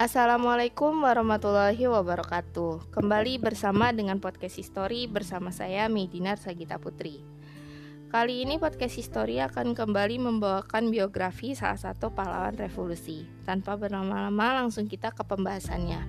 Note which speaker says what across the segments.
Speaker 1: Assalamualaikum warahmatullahi wabarakatuh. Kembali bersama dengan podcast History bersama saya Medinar Sagita Putri. Kali ini podcast History akan kembali membawakan biografi salah satu pahlawan revolusi. Tanpa berlama-lama langsung kita ke pembahasannya.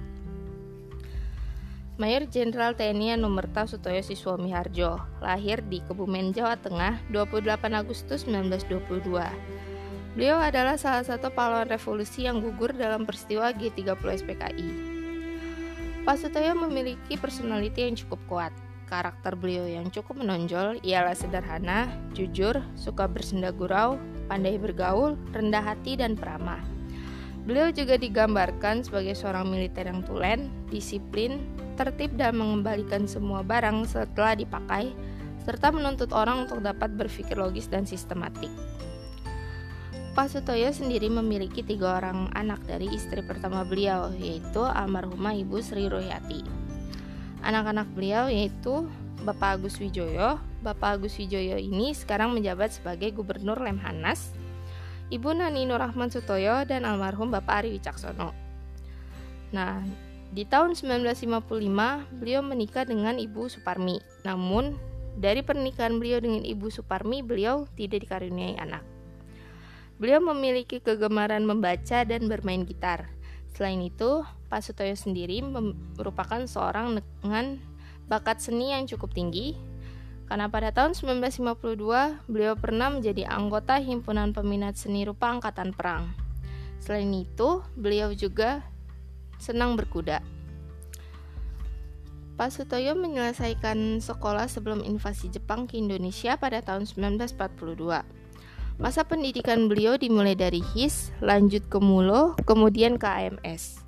Speaker 1: Mayor Jenderal TNI Anumerta Sutoyo Siswami Harjo lahir di Kebumen, Jawa Tengah 28 Agustus 1922 Beliau adalah salah satu pahlawan revolusi yang gugur dalam peristiwa G30 SPKI. Pak Sutoyo memiliki personality yang cukup kuat. Karakter beliau yang cukup menonjol ialah sederhana, jujur, suka bersenda gurau, pandai bergaul, rendah hati, dan peramah. Beliau juga digambarkan sebagai seorang militer yang tulen, disiplin, tertib dan mengembalikan semua barang setelah dipakai, serta menuntut orang untuk dapat berpikir logis dan sistematik. Pak Sutoyo sendiri memiliki tiga orang anak dari istri pertama beliau, yaitu almarhumah Ibu Sri Royati. Anak-anak beliau yaitu Bapak Agus Wijoyo. Bapak Agus Wijoyo ini sekarang menjabat sebagai Gubernur Lemhanas, Ibu Nani Nurrahman Sutoyo, dan almarhum Bapak Ari Wicaksono. Nah, di tahun 1955 beliau menikah dengan Ibu Suparmi. Namun, dari pernikahan beliau dengan Ibu Suparmi, beliau tidak dikaruniai anak. Beliau memiliki kegemaran membaca dan bermain gitar. Selain itu, Pak Sutoyo sendiri merupakan seorang dengan bakat seni yang cukup tinggi, karena pada tahun 1952 beliau pernah menjadi anggota Himpunan Peminat Seni Rupa Angkatan Perang. Selain itu, beliau juga senang berkuda. Pak Sutoyo menyelesaikan sekolah sebelum invasi Jepang ke Indonesia pada tahun 1942. Masa pendidikan beliau dimulai dari HIS, lanjut ke MULO, kemudian ke AMS.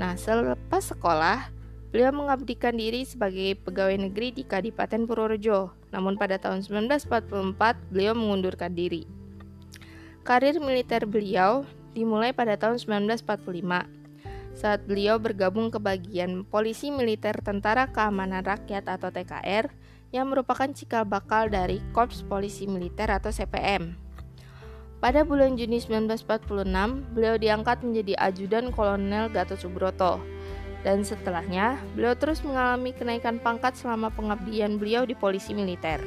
Speaker 1: Nah, selepas sekolah, beliau mengabdikan diri sebagai pegawai negeri di Kadipaten Purworejo. Namun pada tahun 1944, beliau mengundurkan diri. Karir militer beliau dimulai pada tahun 1945 saat beliau bergabung ke bagian Polisi Militer Tentara Keamanan Rakyat atau TKR yang merupakan cikal bakal dari Korps Polisi Militer atau CPM. Pada bulan Juni 1946, beliau diangkat menjadi ajudan Kolonel Gatot Subroto. Dan setelahnya, beliau terus mengalami kenaikan pangkat selama pengabdian beliau di polisi militer.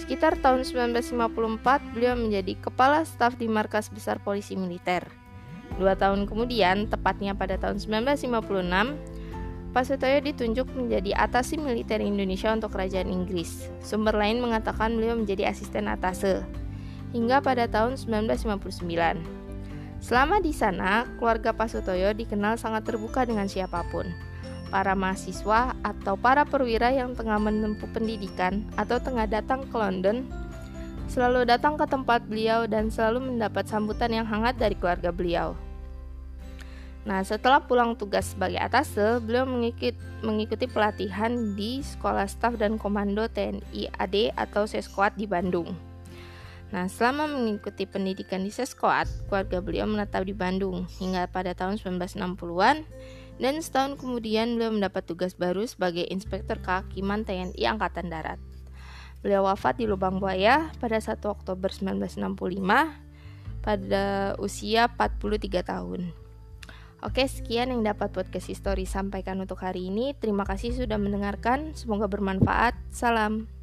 Speaker 1: Sekitar tahun 1954, beliau menjadi kepala staf di markas besar polisi militer. Dua tahun kemudian, tepatnya pada tahun 1956, Pak Sutoyo ditunjuk menjadi atasi militer Indonesia untuk kerajaan Inggris. Sumber lain mengatakan beliau menjadi asisten atase hingga pada tahun 1959. Selama di sana, keluarga Pak Sutoyo dikenal sangat terbuka dengan siapa pun. Para mahasiswa atau para perwira yang tengah menempuh pendidikan atau tengah datang ke London selalu datang ke tempat beliau dan selalu mendapat sambutan yang hangat dari keluarga beliau. Nah, setelah pulang tugas sebagai atase, beliau mengikuti pelatihan di Sekolah Staf dan Komando TNI AD atau Seskoat di Bandung. Nah, selama mengikuti pendidikan di Seskoat, keluarga beliau menetap di Bandung hingga pada tahun 1960-an dan setahun kemudian beliau mendapat tugas baru sebagai Inspektur Kehakiman TNI Angkatan Darat. Beliau wafat di Lubang Buaya pada 1 Oktober 1965 pada usia 43 tahun. Oke, sekian yang dapat podcast history sampaikan untuk hari ini. Terima kasih sudah mendengarkan. Semoga bermanfaat. Salam.